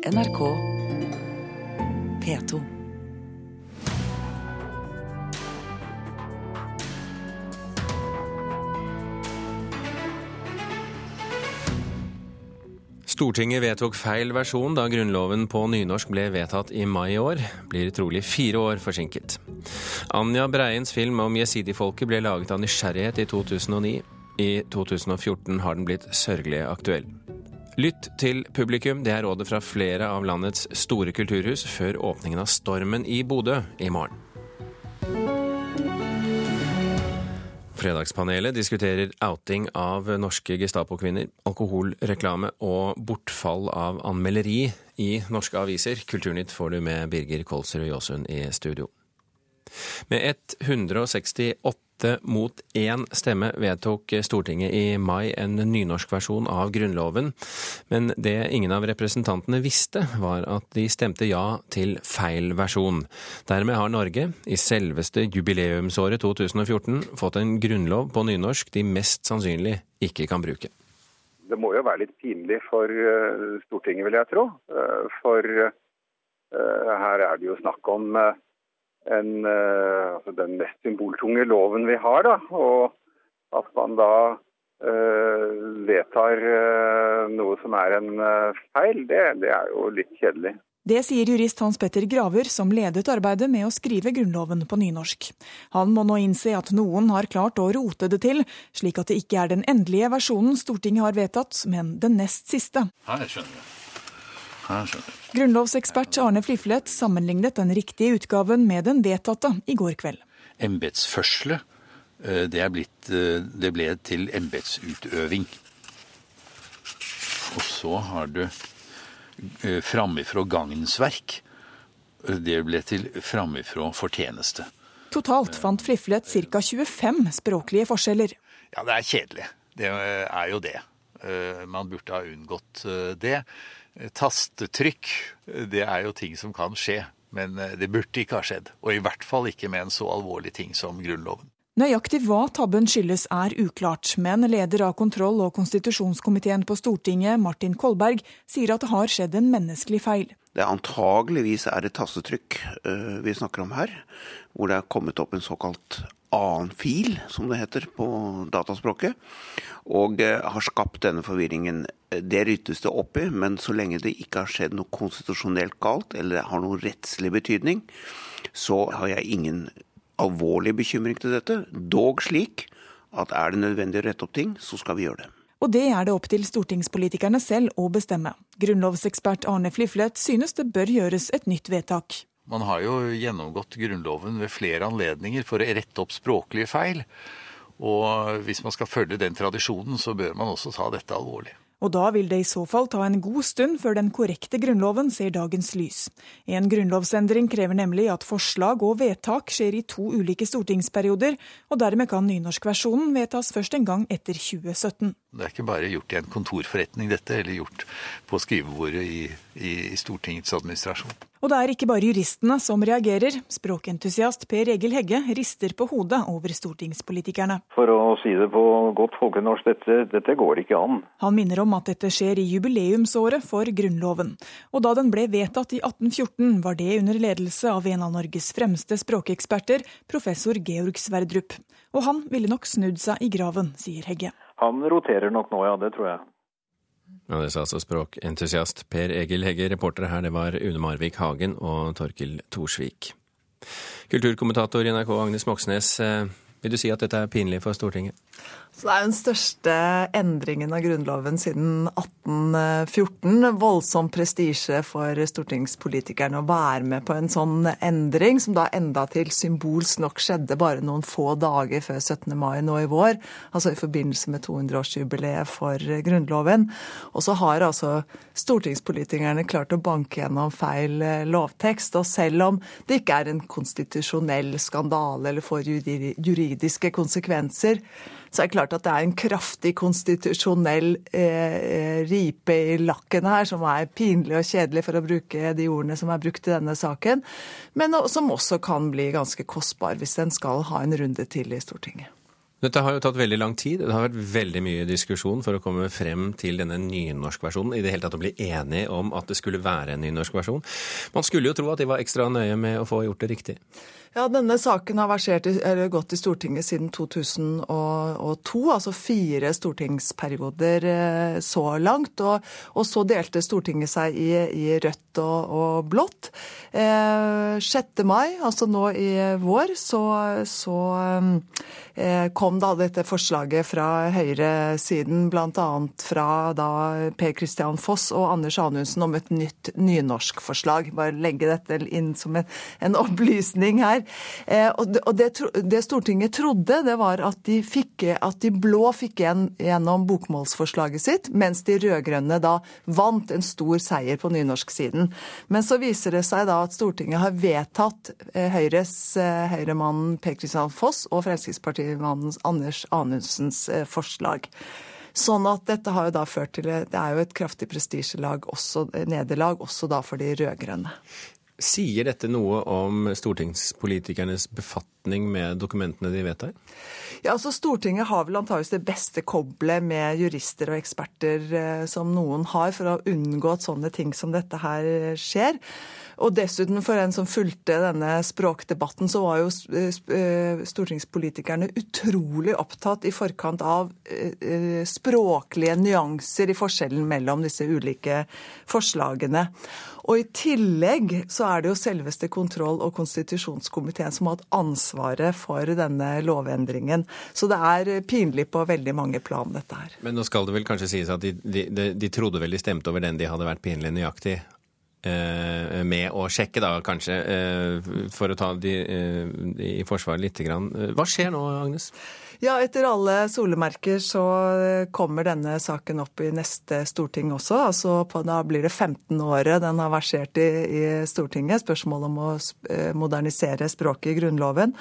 NRK P2. Stortinget vedtok feil versjon da Grunnloven på nynorsk ble vedtatt i mai i år. Blir trolig fire år forsinket. Anja Breiens film om jesidifolket ble laget av nysgjerrighet i 2009. I 2014 har den blitt sørgelig aktuell. Lytt til publikum, det er rådet fra flere av landets store kulturhus før åpningen av Stormen i Bodø i morgen. Fredagspanelet diskuterer outing av norske Gestapo-kvinner, alkoholreklame og bortfall av anmelderi i norske aviser. Kulturnytt får du med Birger Kolsrud Jåsund i studio. Med 168 mot én stemme vedtok Stortinget i mai en nynorsk versjon av Grunnloven, men det ingen av representantene visste, var at de stemte ja til feil versjon. Dermed har Norge, i selveste jubileumsåret 2014, fått en grunnlov på nynorsk de mest sannsynlig ikke kan bruke. Det må jo være litt pinlig for eh, Stortinget, vil jeg tro. Eh, for eh, her er det jo snakk om en, uh, altså den mest symboltunge loven vi har. Da. Og at man da uh, vedtar uh, noe som er en feil, det, det er jo litt kjedelig. Det sier jurist Hans Petter Graver, som ledet arbeidet med å skrive Grunnloven på nynorsk. Han må nå innse at noen har klart å rote det til, slik at det ikke er den endelige versjonen Stortinget har vedtatt, men den nest siste. Ja, jeg skjønner. Grunnlovsekspert Arne Fliflet sammenlignet den riktige utgaven med den vedtatte i går kveld. Embetsførsle, eh, det, blitt, eh, det ble til embetsutøving. Og så har du eh, framifrå gagnsverk. Det ble til framifrå fortjeneste. Totalt fant Fliflet ca. 25 språklige forskjeller. Ja, det er kjedelig. Det er jo det. Man burde ha unngått det. Tastetrykk, det er jo ting som kan skje. Men eh, det burde ikke ha skjedd. Og i hvert fall ikke med en så alvorlig ting som Grunnloven. Nøyaktig hva tabben skyldes er uklart, men leder av kontroll- og konstitusjonskomiteen på Stortinget, Martin Kolberg, sier at det har skjedd en menneskelig feil. Det Antageligvis er et tastetrykk uh, vi snakker om her, hvor det er kommet opp en såkalt annen fil, som det heter på dataspråket, og uh, har skapt denne forvirringen. Det ryttes det opp i, men så lenge det ikke har skjedd noe konstitusjonelt galt, eller har noen rettslig betydning, så har jeg ingen alvorlig bekymring til dette. Dog slik at er det nødvendig å rette opp ting, så skal vi gjøre det. Og det er det opp til stortingspolitikerne selv å bestemme. Grunnlovsekspert Arne Fliflet synes det bør gjøres et nytt vedtak. Man har jo gjennomgått Grunnloven ved flere anledninger for å rette opp språklige feil. Og hvis man skal følge den tradisjonen, så bør man også ta dette alvorlig. Og da vil det i så fall ta en god stund før den korrekte grunnloven ser dagens lys. En grunnlovsendring krever nemlig at forslag og vedtak skjer i to ulike stortingsperioder, og dermed kan nynorskversjonen vedtas først en gang etter 2017. Det er ikke bare gjort i en kontorforretning, dette, eller gjort på skrivebordet i, i, i Stortingets administrasjon. Og det er ikke bare juristene som reagerer. Språkentusiast Per Egil Hegge rister på hodet over stortingspolitikerne. For å si det på godt folkenorsk, dette, dette går ikke an. Han minner om at dette skjer i jubileumsåret for Grunnloven. Og da den ble vedtatt i 1814, var det under ledelse av en av Norges fremste språkeksperter, professor Georg Sverdrup. Og han ville nok snudd seg i graven, sier Hegge. Han roterer nok nå, ja. Det tror jeg. Ja, Det sa altså språkentusiast Per Egil Hegge. Reportere her det var Une Marvik Hagen og Torkil Thorsvik. Kulturkommentator i NRK Agnes Moxnes, eh, vil du si at dette er pinlig for Stortinget? Så det er den største endringen av Grunnloven siden 1814. Voldsom prestisje for stortingspolitikerne å være med på en sånn endring, som da enda til symbolsk nok skjedde bare noen få dager før 17. mai nå i vår, altså i forbindelse med 200-årsjubileet for Grunnloven. Og så har altså stortingspolitikerne klart å banke gjennom feil eh, lovtekst. Og selv om det ikke er en konstitusjonell skandale eller får juridiske konsekvenser, så er det klart at det er en kraftig konstitusjonell eh, ripe i lakken her, som er pinlig og kjedelig, for å bruke de ordene som er brukt i denne saken, men som også kan bli ganske kostbar hvis den skal ha en runde til i Stortinget. Dette har jo tatt veldig lang tid. Det har vært veldig mye diskusjon for å komme frem til denne nynorskversjonen. I det hele tatt å bli enige om at det skulle være en nynorskversjon. Man skulle jo tro at de var ekstra nøye med å få gjort det riktig. Ja, Denne saken har versert, gått i Stortinget siden 2002, altså fire stortingsperioder eh, så langt. Og, og så delte Stortinget seg i, i rødt og, og blått. Eh, 6. mai, altså nå i vår, så, så eh, kom da dette forslaget fra høyresiden, bl.a. fra da Per Christian Foss og Anders Anundsen om et nytt nynorskforslag. Bare legge dette inn som en, en opplysning her. Eh, og det, det, Stortinget trodde, det var at de, fikk, at de blå fikk igjen gjennom bokmålsforslaget sitt, mens de rød-grønne da vant en stor seier på nynorsksiden. Men så viser det seg da at Stortinget har vedtatt eh, Høyres eh, Høyremannen Per Kristian Foss og Fremskrittspartimannen Anders Anundsens forslag. Sånn at dette har jo da ført til Det er jo et kraftig prestisjelag, også, nederlag, også da for de rød-grønne. Sier dette noe om stortingspolitikernes befatning med dokumentene de vedtar? Ja, altså Stortinget har vel antageligvis det beste koblet med jurister og eksperter eh, som noen har, for å unngå at sånne ting som dette her skjer. Og dessuten, for en som fulgte denne språkdebatten, så var jo eh, eh, stortingspolitikerne utrolig opptatt i forkant av språklige nyanser i forskjellen mellom disse ulike forslagene. Og i tillegg så er det jo selveste kontroll- og konstitusjonskomiteen som har hatt ansvaret for denne lovendringen. Så det er pinlig på veldig mange plan, dette her. Men nå skal det vel kanskje sies at de, de, de trodde vel de stemte over den de hadde vært pinlig nøyaktig eh, med å sjekke, da kanskje, eh, for å ta de, eh, i forsvar grann. Hva skjer nå, Agnes? Ja, etter alle solemerker så kommer denne saken opp i neste storting også. Altså på, da blir det 15 året den har versert i, i Stortinget. Spørsmålet om å eh, modernisere språket i Grunnloven.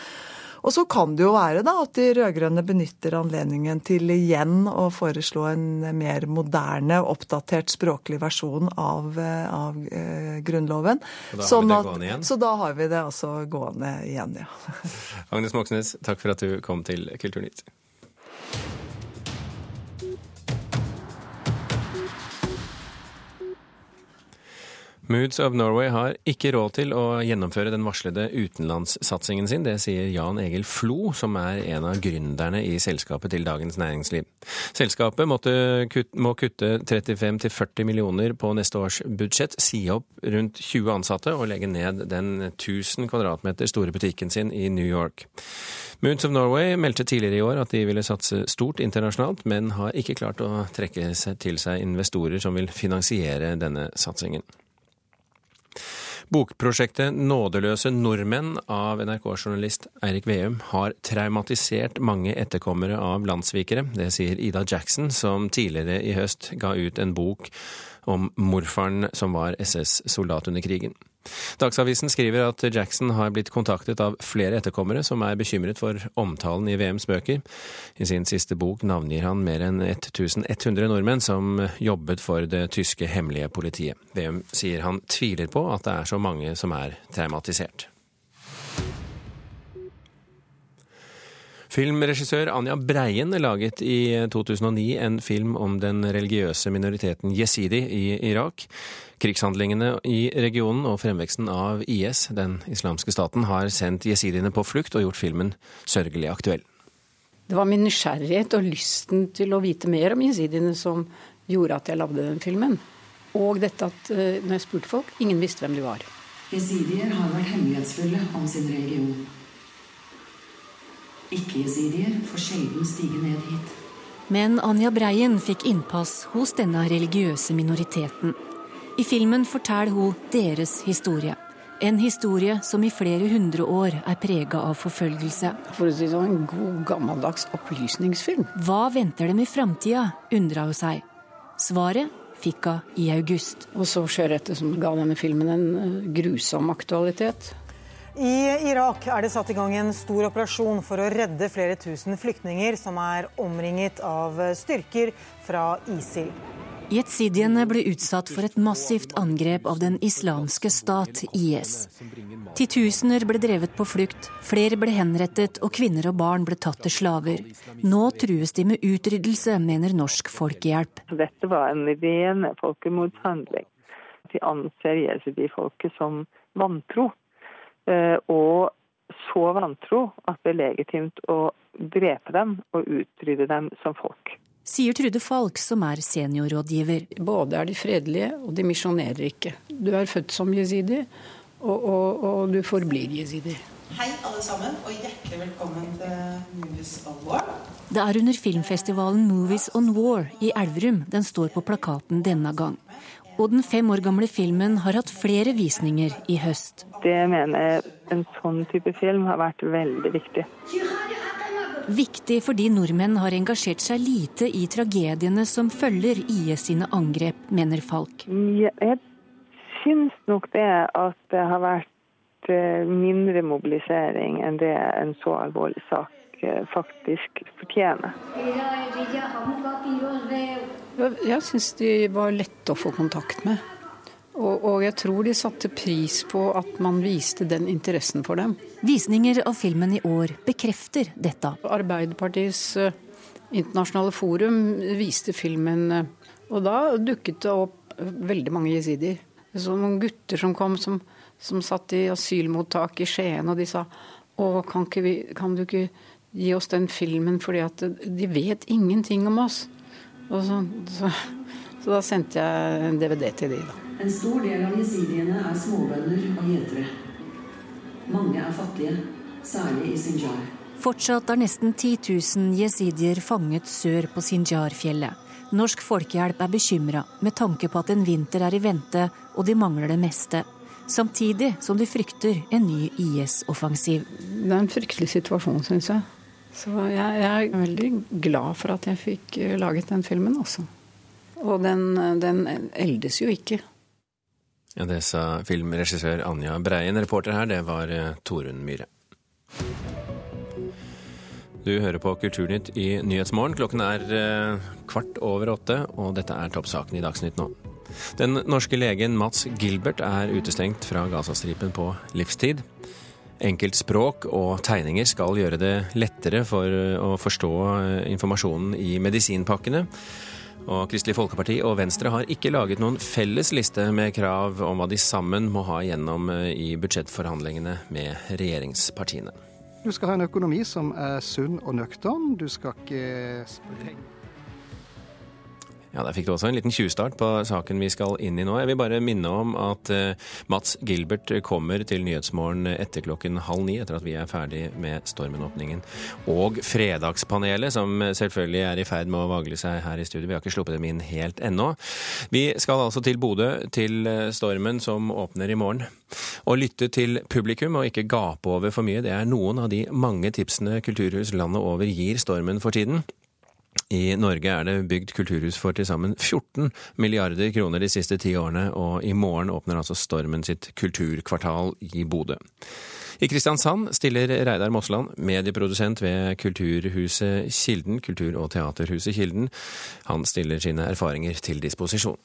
Og så kan det jo være da at de rød-grønne benytter anledningen til igjen å foreslå en mer moderne, oppdatert språklig versjon av, eh, av eh, Grunnloven. Da sånn igjen? Så da har vi det altså gående igjen, ja. Agnes Moxnes, takk for at du kom til Kulturnytt. Moods of Norway har ikke råd til å gjennomføre den varslede utenlandssatsingen sin. Det sier Jan Egil Flo, som er en av gründerne i selskapet til Dagens Næringsliv. Selskapet kutte, må kutte 35-40 millioner på neste års budsjett, si opp rundt 20 ansatte og legge ned den 1000 kvadratmeter store butikken sin i New York. Moods of Norway meldte tidligere i år at de ville satse stort internasjonalt, men har ikke klart å trekke til seg investorer som vil finansiere denne satsingen. Bokprosjektet 'Nådeløse nordmenn' av NRK-journalist Eirik Veum har traumatisert mange etterkommere av landssvikere. Det sier Ida Jackson, som tidligere i høst ga ut en bok om morfaren som var SS-soldat under krigen. Dagsavisen skriver at Jackson har blitt kontaktet av flere etterkommere som er bekymret for omtalen i VMs bøker. I sin siste bok navngir han mer enn 1100 nordmenn som jobbet for det tyske hemmelige politiet. VM sier han tviler på at det er så mange som er traumatisert. Filmregissør Anja Breien laget i 2009 en film om den religiøse minoriteten jesidi i Irak. Krigshandlingene i regionen og fremveksten av IS, den islamske staten, har sendt jesidiene på flukt og gjort filmen sørgelig aktuell. Det var min nysgjerrighet og lysten til å vite mer om jesidiene som gjorde at jeg lagde den filmen. Og dette at eh, når jeg spurte folk, ingen visste hvem de var. Jesidier har vært hemmelighetsfulle om sin religion. Ikke-jesidier får sjelden stige ned hit. Men Anja Breien fikk innpass hos denne religiøse minoriteten. I filmen forteller hun deres historie. En historie som i flere hundre år er prega av forfølgelse. For å si sånn, En god, gammeldags opplysningsfilm. Hva venter dem i framtida, undra hun seg. Svaret fikk hun i august. Og så skjer dette som ga denne filmen en eh, grusom aktualitet. I Irak er det satt i gang en stor operasjon for å redde flere tusen flyktninger som er omringet av styrker fra ISIL. Jetsidiene ble utsatt for et massivt angrep av den islamske stat, IS. Titusener ble drevet på flukt, flere ble henrettet og kvinner og barn ble tatt til slaver. Nå trues de med utryddelse, mener Norsk Folkehjelp. Dette var en ren folkemordshandling. De anser jesidi-folket som vantro. Eh, og så vantro at det er legitimt å drepe dem og utrydde dem som folk sier Trude Falk, som er seniorrådgiver. Både er de fredelige, og de misjonerer ikke. Du er født som jesidi, og, og, og du forblir jesidi. Hei alle sammen, og hjertelig velkommen til Movies on War. Det er under filmfestivalen Movies on War i Elverum den står på plakaten denne gang. Og den fem år gamle filmen har hatt flere visninger i høst. Det mener jeg en sånn type film har vært veldig viktig. Viktig fordi nordmenn har engasjert seg lite i tragediene som følger IS sine angrep, mener Falk. Jeg syns nok det at det har vært eh, mindre mobilisering enn det en så alvorlig sak eh, faktisk fortjener. Jeg syns de var lette å få kontakt med. Og, og, jeg tror de satte pris på at man viste den interessen for dem. Visninger av filmen i år bekrefter dette. Arbeiderpartiets uh, internasjonale forum viste filmen, uh, og da dukket det opp uh, veldig mange jesidier. Så noen gutter som kom, som, som satt i asylmottak i Skien, og de sa å, kan, vi, kan, du ikke gi oss den filmen, fordi at de vet ingenting om oss. Så, så, så da sendte jeg en DVD til de da. En stor del av jesidiene er småbønder og gjetere. Mange er fattige, særlig i Sinjar. Fortsatt er nesten 10 000 jesidier fanget sør på Sinjar-fjellet. Norsk Folkehjelp er bekymra med tanke på at en vinter er i vente og de mangler det meste. Samtidig som de frykter en ny IS-offensiv. Det er en fryktelig situasjon, syns jeg. Så jeg, jeg, er veldig glad for at jeg fikk eh, laget den filmen, også. Og den, den eldes jo ikke. Ja, Det sa filmregissør Anja Breien. Reporter her, det var eh, Torunn Myhre. Du hører på Kulturnytt i Nyhetsmorgen. Klokken er eh, kvart over åtte, og dette er toppsaken i Dagsnytt nå. Den norske legen Mats Gilbert er utestengt fra Gazastripen på livstid. Enkelt språk og tegninger skal gjøre det lettere for å forstå eh, informasjonen i medisinpakkene. Og Kristelig Folkeparti og Venstre har ikke laget noen felles liste med krav om hva de sammen må ha igjennom eh, i budsjettforhandlingene med regjeringspartiene. Du skal ha en økonomi som er sunn og nøktern. Du skal ikke sprenge ja, Der fikk du også en liten tjuvstart på saken vi skal inn i nå. Jeg vil bare minne om at uh, Mats Gilbert kommer til Nyhetsmorgen etter klokken halv ni, etter at vi er ferdig med Stormen-åpningen. Og Fredagspanelet, som selvfølgelig er i ferd med å vagle seg her i studio. Vi har ikke sluppet dem inn helt ennå. Vi skal altså til Bodø, til eh, Stormen som åpner i morgen. Å lytte til publikum og ikke gape over for mye, det er noen av de mange tipsene kulturhus landet over gir Stormen for tiden. I Norge er det bygd kulturhus for til sammen 14 milliarder kroner de siste ti årene, og i morgen åpner altså Stormen sitt kulturkvartal i Bodø. I Kristiansand stiller Reidar Mossland, medieprodusent ved Kulturhuset Kilden, kultur- og teaterhuset Kilden. Han stiller sine erfaringer til disposisjon.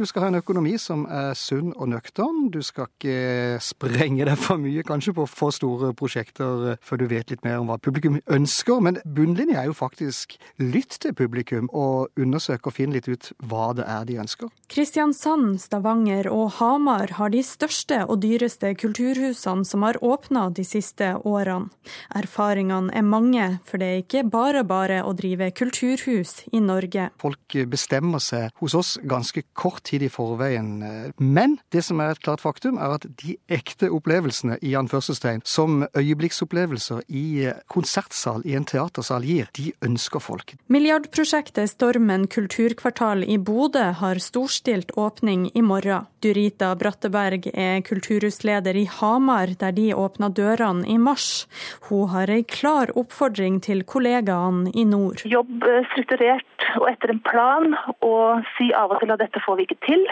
Du skal ha en økonomi som er sunn og nøktern. Du skal ikke sprenge deg for mye kanskje på for store prosjekter eh, før du vet litt mer om hva publikum ønsker. Men bunnlinja er jo faktisk lytt til publikum og undersøk og finn litt ut hva det er de ønsker. Kristiansand, Stavanger og Hamar har de største og dyreste kulturhusene som har åpna de siste årene. Erfaringene er mange, for det er ikke bare bare å drive kulturhus i Norge. Folk bestemmer seg hos oss ganske kort tid i forveien. Men det som er et klart faktum, er at de ekte opplevelsene i anførselstegn, som øyeblikksopplevelser i konsertsal i en teatersal gir, de ønsker folk. Milliardprosjektet Stormen kulturkvartal i Bodø har storstilt åpning i morgen. Durita Bratteberg er kulturhusleder i Hamar, der de åpna dørene i mars. Hun har ei klar oppfordring til kollegaene i nord. Jobb strukturert og etter en plan, og si av og til at dette får vi ikke ikke til.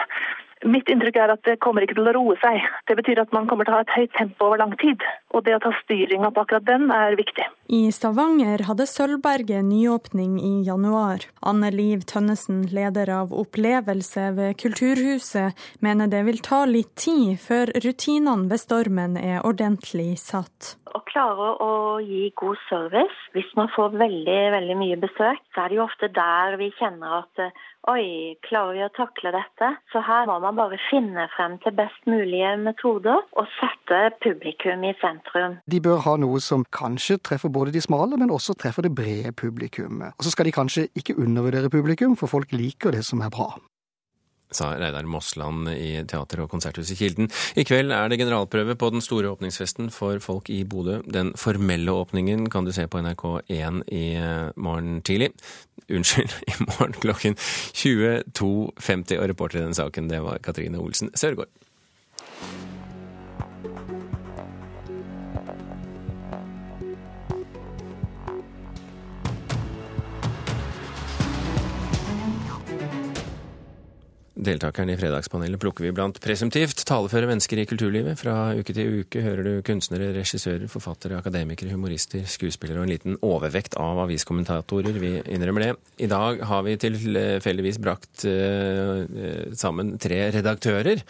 Mitt inntrykk er at det kommer ikke til å roe seg. Det betyr at man kommer til å ha et høyt tempo over lang tid. Og det å ta styringa på akkurat den er viktig. I Stavanger hadde Sølvberget nyåpning i januar. Anne Liv Tønnesen, leder av Opplevelse ved Kulturhuset, mener det vil ta litt tid før rutinene ved stormen er ordentlig satt. Å klare å gi god service hvis man får veldig, veldig mye besøk, så er det jo ofte der vi kjenner at Oi, klarer vi å takle dette? Så her må man bare finne frem til best mulige metoder og sette publikum i sentrum. De bør ha noe som kanskje treffer både de smale, men også treffer det brede publikummet. Og så skal de kanskje ikke undervurdere publikum, for folk liker det som er bra sa Reidar Mossland i Teater- og konserthuset Kilden. I kveld er det generalprøve på den store åpningsfesten for folk i Bodø. Den formelle åpningen kan du se på NRK1 i eh, morgen tidlig. Unnskyld, i morgen klokken 22.50. Og reporter i den saken, det var Katrine Olsen Sørgaard. Deltakerne i Fredagspanelet plukker vi blant presumptivt taleføre mennesker i kulturlivet. Fra uke til uke hører du kunstnere, regissører, forfattere, akademikere, humorister, skuespillere og en liten overvekt av aviskommentatorer. Vi innrømmer det. I dag har vi tilfeldigvis brakt uh, sammen tre redaktører.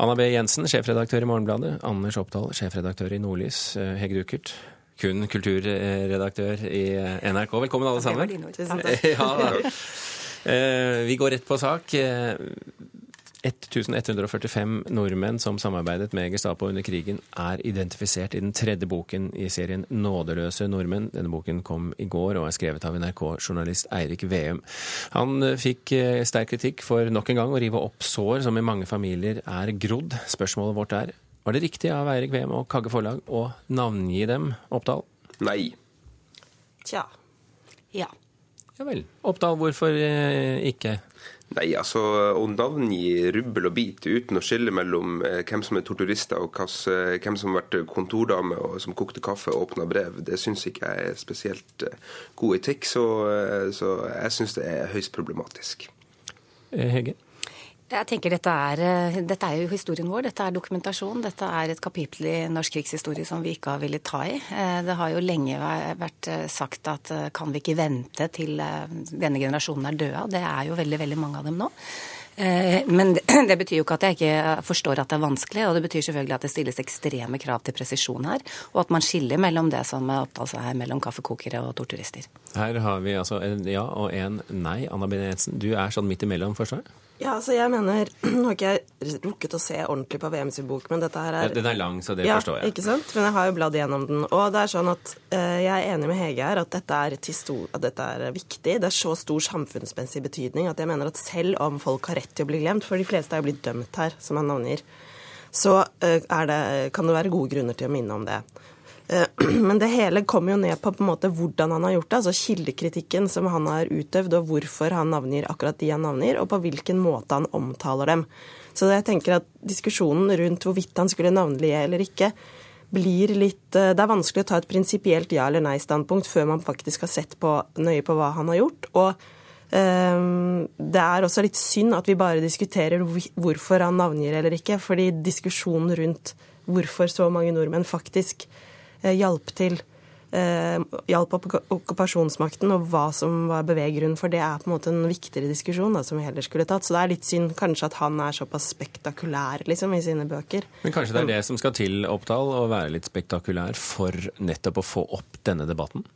Anna B. Jensen, sjefredaktør i Morgenbladet. Anders Oppdal, sjefredaktør i Nordlys. Hege Dukert. Duckert, kun kulturredaktør i NRK. Velkommen, alle sammen. Det var dine ord. Ja, Eh, vi går rett på sak. 1145 eh, nordmenn som samarbeidet med Gestapo under krigen, er identifisert i den tredje boken i serien 'Nådeløse nordmenn'. Denne boken kom i går og er skrevet av NRK-journalist Eirik Veum. Han eh, fikk sterk kritikk for nok en gang å rive opp sår som i mange familier er grodd. Spørsmålet vårt er var det riktig av Eirik Veum og Kagge Forlag å navngi dem, Oppdal? Nei. Tja. Ja. Ja vel. Oppdal, hvorfor eh, ikke? Nei, altså Å navngi rubbel og bit uten å skille mellom eh, hvem som er torturister og eh, hvem som har vært kontordame og som kokte kaffe og åpna brev, det syns ikke jeg er spesielt god etikk. Så, så jeg syns det er høyst problematisk. Hege? Jeg tenker dette er, eh, dette er, jo historien vår, dette er dokumentasjon. Dette er et kapittel i norsk krigshistorie som vi ikke har villet ta i. Eh, det har jo lenge vært eh, sagt at kan vi ikke vente til denne generasjonen er døde? Det er jo veldig, veldig mange av dem nå. Men det betyr jo ikke at jeg ikke forstår at det er vanskelig, og det betyr selvfølgelig at det stilles ekstreme krav til presisjon her, og at man skiller mellom det som Oppdal seg her, mellom kaffekokere og torturister. Her har vi altså en ja og en nei. Anna B. Jensen, du er sånn midt imellom, forstår jeg? Ja, altså jeg mener Nå har ikke jeg rukket å se ordentlig på VM sin bok, men dette her er Den er lang, så det ja, forstår jeg. ikke sant? Men jeg har jo bladd gjennom den. Og det er sånn at uh, jeg er enig med Hege her at dette, er at dette er viktig. Det er så stor samfunnsmessig betydning at jeg mener at selv om folk har rett til å bli glemt, for de fleste er jo blitt dømt her, som han navngir, så uh, det, kan det være gode grunner til å minne om det. Eh, men det hele kommer jo ned på, på en måte hvordan han har gjort det, altså kildekritikken som han har utøvd, og hvorfor han navngir akkurat de han navngir, og på hvilken måte han omtaler dem. Så jeg tenker at diskusjonen rundt hvorvidt han skulle navnlige eller ikke, blir litt eh, Det er vanskelig å ta et prinsipielt ja- eller nei-standpunkt før man faktisk har sett på, nøye på hva han har gjort. og um, det er også litt synd at vi bare diskuterer hvorfor han navngir eller ikke, fordi diskusjonen rundt hvorfor så mange nordmenn faktisk Eh, hjalp til eh, hjalp okkupasjonsmakten, og hva som var beveggrunnen for det, er på en måte en viktigere diskusjon da, som vi heller skulle tatt. Så det er litt synd kanskje at han er såpass spektakulær liksom, i sine bøker. Men kanskje det er det som skal til, Oppdal, å være litt spektakulær for nettopp å få opp denne debatten?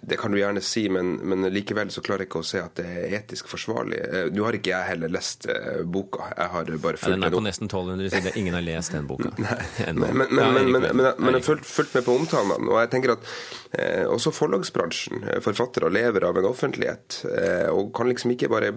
Det kan du gjerne si, men, men, likevel så klarer jeg ikke å se at det er etisk forsvarlig. Eh, nå har ikke jeg heller lest uh, boka. Jeg har bare fulgt ja, Den er på nesten 1200 sider. Ingen har lest den boka. Nei, men, men, men, jeg har fulgt, fulgt, med på omtalene. Og jeg tenker at eh, også forlagsbransjen, eh, forfattere, lever av en offentlighet. Eh, og kan liksom ikke bare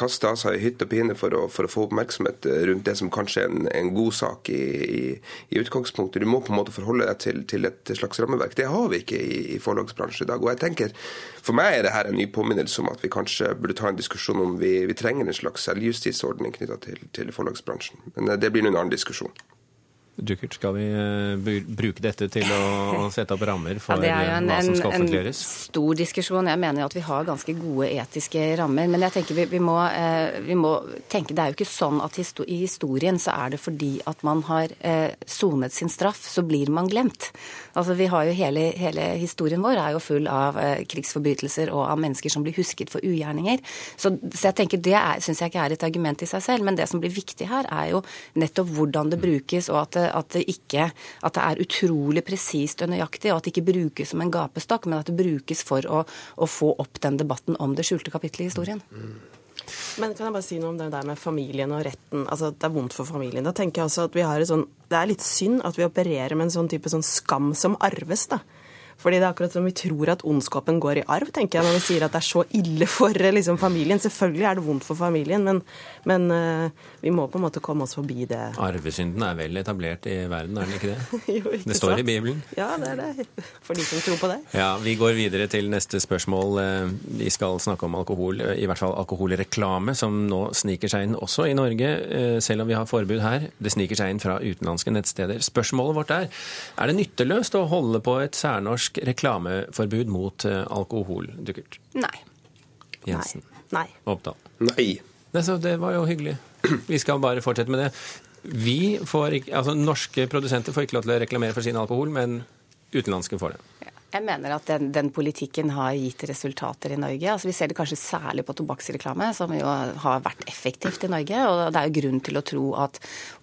kaste av seg hytt og pine for å, for å, få oppmerksomhet rundt det som kanskje er en, en god sak i, i, i, utgangspunktet. Du må på en måte forholde deg til, til et slags rammeverk. Det har vi ikke i, i forlagsbransjen bransje i dag. Og jeg tenker, For meg er det her en ny påminnelse om at vi kanskje burde ta en diskusjon om vi, vi trenger en slags selvjustisordning knytta til, til forlagsbransjen. Men eh, det blir nå en annen diskusjon. Dukkert, skal vi eh, bruke dette til å sette opp rammer for ja, eh, en, hva som skal offentliggjøres? Det er en stor diskusjon. Jeg mener jo at vi har ganske gode etiske rammer. Men jeg tenker vi, vi, må, eh, vi må, tenke Det er jo ikke sånn at i historien så er det fordi at man har sonet sin straff, så blir man glemt. Altså vi har jo hele, hele historien vår er jo full av krigsforbrytelser og av mennesker som blir husket for ugjerninger. Så, så jeg tenker det syns jeg ikke er et argument i seg selv. Men det som blir viktig her, er jo nettopp hvordan det brukes, og at at det, ikke, at det er utrolig presist og nøyaktig, og at det ikke brukes som en gapestokk, men at det brukes for å, å få opp den debatten om det skjulte kapittelet i historien. Men kan jeg bare si noe om det der med familien og retten? Altså det er vondt for familien. Da tenker jeg også at vi har et sånn Det er litt synd at vi opererer med en sånn type sånn skam som arves, da. Fordi det er akkurat som vi tror at ondskapen går i arv, tenker jeg, når vi sier at det er så ille for liksom, familien. Selvfølgelig er det vondt for familien, men, men uh, vi må på en måte komme oss forbi det. Arvesynden er vel etablert i verden, er den ikke det? jo, ikke det står sant? i Bibelen. Ja, det er det. For de som tror på det. Ja, Vi går videre til neste spørsmål. Eh, vi skal snakke om alkohol, eh, i hvert fall alkoholreklame, som nå sniker seg inn også i Norge, selv om vi har forbud her. Det sniker seg inn fra utenlandske nettsteder. Spørsmålet vårt er er det nytteløst å holde på et særnorsk norsk reklameforbud mot eh, alkohol, Dukkert? Nei. Jensen? Nei. Oppdal? Nei. Det, det var jo hyggelig. Vi skal bare fortsette med det. Vi får ikke, altså Norske produsenter får ikke lov til å reklamere for sin alkohol, men utenlandske får det. Jeg mener at den, den, politikken har gitt resultater i Norge. Altså, vi ser det kanskje særlig på tobakksreklame, som jo har vært effektivt i Norge. Og det er jo grunn til å tro at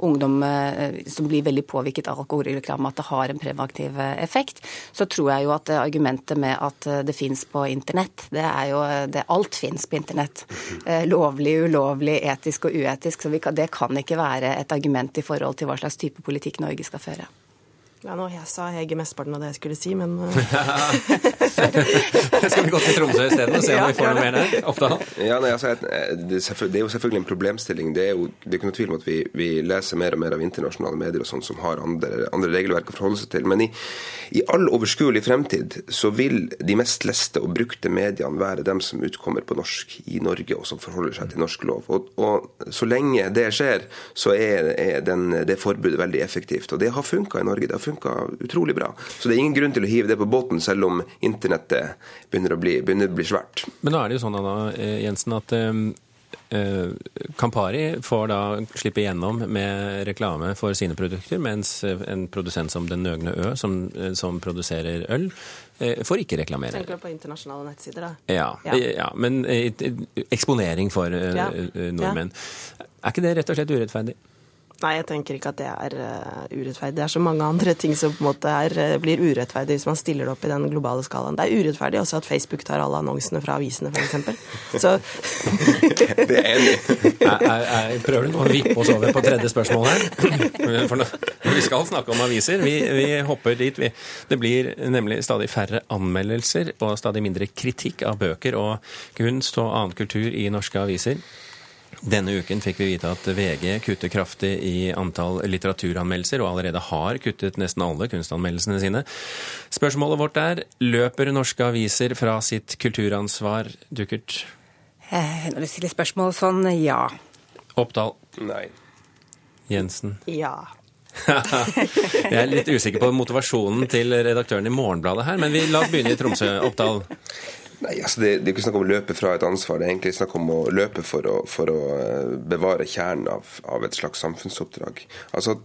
ungdom eh, som blir veldig påvirket av alkoholreklame, at det har en preventiv eh, effekt. Så tror jeg jo at argumentet med at eh, det fins på internett, det er jo det, Alt fins på internett. Lovlig, ulovlig, etisk og uetisk. Så kan, det kan ikke være et argument i forhold til hva slags type politikk Norge skal føre. Ja, nå jeg sa Hege mesteparten av det jeg skulle si, men Skal vi gå til Tromsø isteden og se om vi får noe mer der? Oppdal? Ja, nei, altså, det, er jo selvfølgelig en problemstilling. Det er jo det er ikke noe tvil om at vi, vi, leser mer og mer av internasjonale medier og sånn som har andre, andre, regelverk å forholde seg til. Men i, i all overskuelig fremtid så vil de mest leste og brukte mediene være dem som utkommer på norsk i Norge, og som forholder seg til norsk lov. Og, og så lenge det skjer, så er, er den, det forbudet veldig effektivt. Og det har funka i Norge. Det har funka utrolig bra. Så det er ingen grunn til å hive det på båten, selv om internettet begynner å bli, begynner å bli svært. Men nå er det jo sånn Anna eh, Jensen, at uh, Campari får da slippe igjennom med reklame for sine produkter, mens en produsent som Den Nøgne Ø, som, som produserer øl, får ikke reklamere. Tenker du på internasjonale nettsider, da? Ja, ja. ja men eksponering for ja. nordmenn. Er ikke det rett og slett urettferdig? Nei, jeg tenker ikke at det er uh, urettferdig. Det er så mange andre ting som på en måte er, uh, blir urettferdig hvis man stiller det opp i den globale skalaen. Det er urettferdig også at Facebook tar alle annonsene fra avisene, f.eks. Så Det er enig. jeg, prøver du nå å vippe oss over på tredje spørsmål her? For nå, vi skal snakke om aviser. Vi, vi hopper dit. Vi, det blir nemlig stadig færre anmeldelser og stadig mindre kritikk av bøker og kunst og annen kultur i norske aviser. Denne uken fikk vi vite at VG kutter kraftig i antall litteraturanmeldelser, og allerede har kuttet nesten alle kunstanmeldelsene sine. Spørsmålet vårt er løper norske aviser fra sitt kulturansvar, Dukkert? Eh, når du stiller spørsmål sånn, ja. Oppdal? Nei. Jensen? Ja. Jeg er litt usikker på motivasjonen til redaktøren i Morgenbladet her, men vi la oss begynne i Tromsø. Oppdal? Nei, altså det, det, er ikke snakk om å løpe fra et ansvar, det er egentlig snakk om å løpe for å, for å bevare kjernen av, av, et slags samfunnsoppdrag. Altså,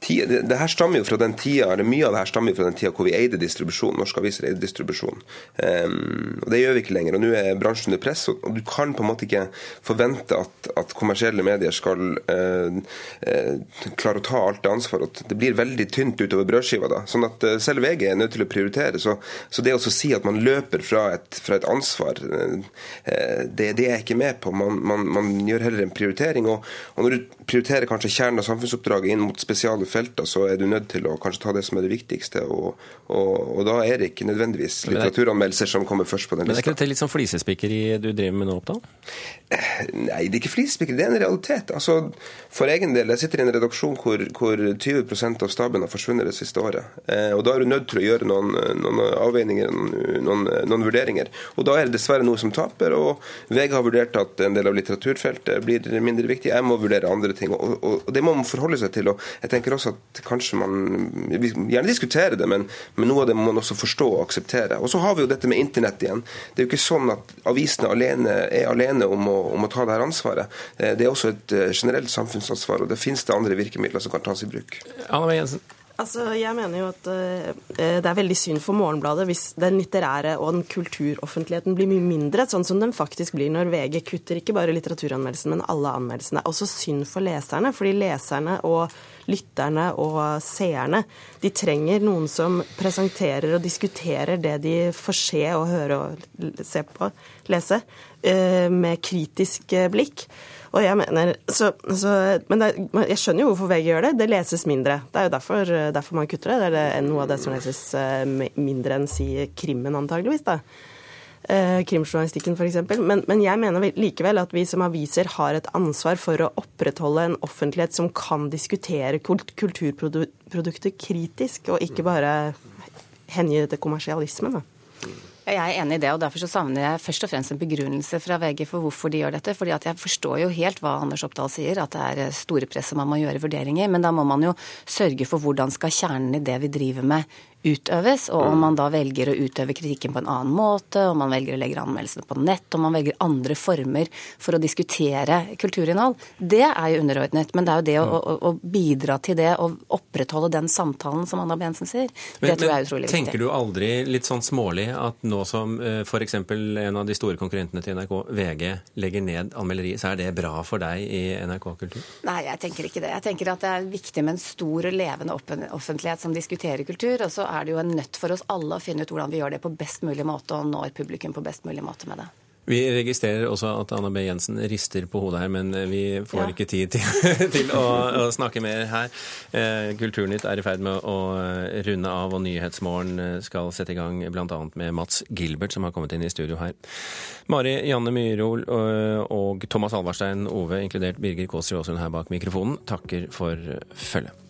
det, her stammer jo fra den tida, eller Mye av det her stammer jo fra den tida hvor vi eide distribusjon. Norske aviser eide distribusjon. Um, og Det gjør vi ikke lenger. og Nå er bransjen under press, og, du kan på en måte ikke forvente at, at kommersielle medier skal uh, uh, klare å ta alt det ansvaret. Det blir veldig tynt utover brødskiva da. Sånn at uh, selv VG er nødt til å prioritere. Så, så det å si at man løper fra et, fra et ansvar, det, det, er jeg ikke med på. Man, man, man gjør heller en prioritering. Og, og når du prioriterer kanskje kjernen av samfunnsoppdraget inn mot spesiale felter, så er du nødt til å kanskje ta det som er det viktigste. Og, og, og da er det ikke nødvendigvis litteraturanmeldelser som kommer først på den lista. Men er ikke dette litt sånn flisespikkeri du driver med nå, Oppdal? Nei, det er ikke flisespikkeri, det er en realitet. Altså, for egen del, jeg sitter i en redaksjon hvor, hvor 20% av staben har forsvunnet det siste året. Eh, og da er du nødt til å gjøre noen, noen avveininger, noen, noen, vurderinger. Og da er det dessverre noe som taper. Og VG har vurdert at en del av litteraturfeltet blir mindre viktig. Jeg må vurdere andre ting. Og, og, og det må man forholde seg til. Og jeg tenker også at kanskje man Vi gjerne diskuterer det, men, men noe av det må man også forstå og akseptere. Og så har vi jo dette med internett igjen. Det er jo ikke sånn at avisene alene er alene om å, om å ta det her ansvaret. Eh, det er også et eh, generelt samfunnsansvar, og det finnes det andre virkemidler som kan tas i bruk. Anna Jensen. Altså, Jeg mener jo at uh, det er veldig synd for Morgenbladet hvis den litterære og den kulturoffentligheten blir mye mindre, sånn som den faktisk blir når VG kutter ikke bare litteraturanmeldelsen, men alle anmeldelsene. Også synd for leserne, fordi leserne og lytterne og seerne de trenger noen som presenterer og diskuterer det de får se og høre og se på, lese, uh, med kritisk blikk. Og jeg mener, så, så, Men det, jeg skjønner jo hvorfor VG gjør det. Det leses mindre. Det er jo derfor, derfor man kutter det. Det er noe av det som leses eh, mindre enn si krimmen, antageligvis. da. Eh, krimjournalistikken f.eks. Men, men jeg mener likevel at vi som aviser har et ansvar for å opprettholde en offentlighet som kan diskutere kulturprodukter kritisk, og ikke bare hengi det til kommersialismen. da. Jeg er enig i det, og derfor så savner jeg først og fremst en begrunnelse fra VG for hvorfor de gjør dette. fordi at jeg forstår jo helt hva Anders Oppdal sier, at det er eh, store press og man må gjøre vurderinger. Men da må man jo sørge for hvordan skal kjernen i det vi driver med utøves, og om man da velger å utøve kritikken på en annen måte, om man velger å legge anmeldelsene på nett, om man velger andre former for å diskutere kulturinnhold, det er jo underordnet. Men det er jo det å, å, å bidra til det, og opprettholde den samtalen som Anna Bensen sier, det men, tror jeg er utrolig viktig. Tenker du aldri litt sånn smålig at nå som eh, f.eks. en av de store konkurrentene til NRK, VG, legger ned anmelderi, så er det bra for deg i NRK Kultur? Nei, jeg tenker ikke det. Jeg tenker at det er viktig med en stor og levende offentlighet som diskuterer kultur. og så er det jo en nødt for oss alle å finne ut hvordan vi gjør det på best mulig måte, og når publikum på best mulig måte med det. Vi registrerer også at Anna B. Jensen rister på hodet her, men vi får ja. ikke tid til, til å, å, snakke mer her. Eh, Kulturnytt er i ferd med å runde av, og Nyhetsmorgen skal sette i gang bl.a. med Mats Gilbert, som har kommet inn i studio her. Mari Janne Myhrol og, Thomas Alvarstein Ove, inkludert Birger Kåsrud Aasund her bak mikrofonen, takker for følget.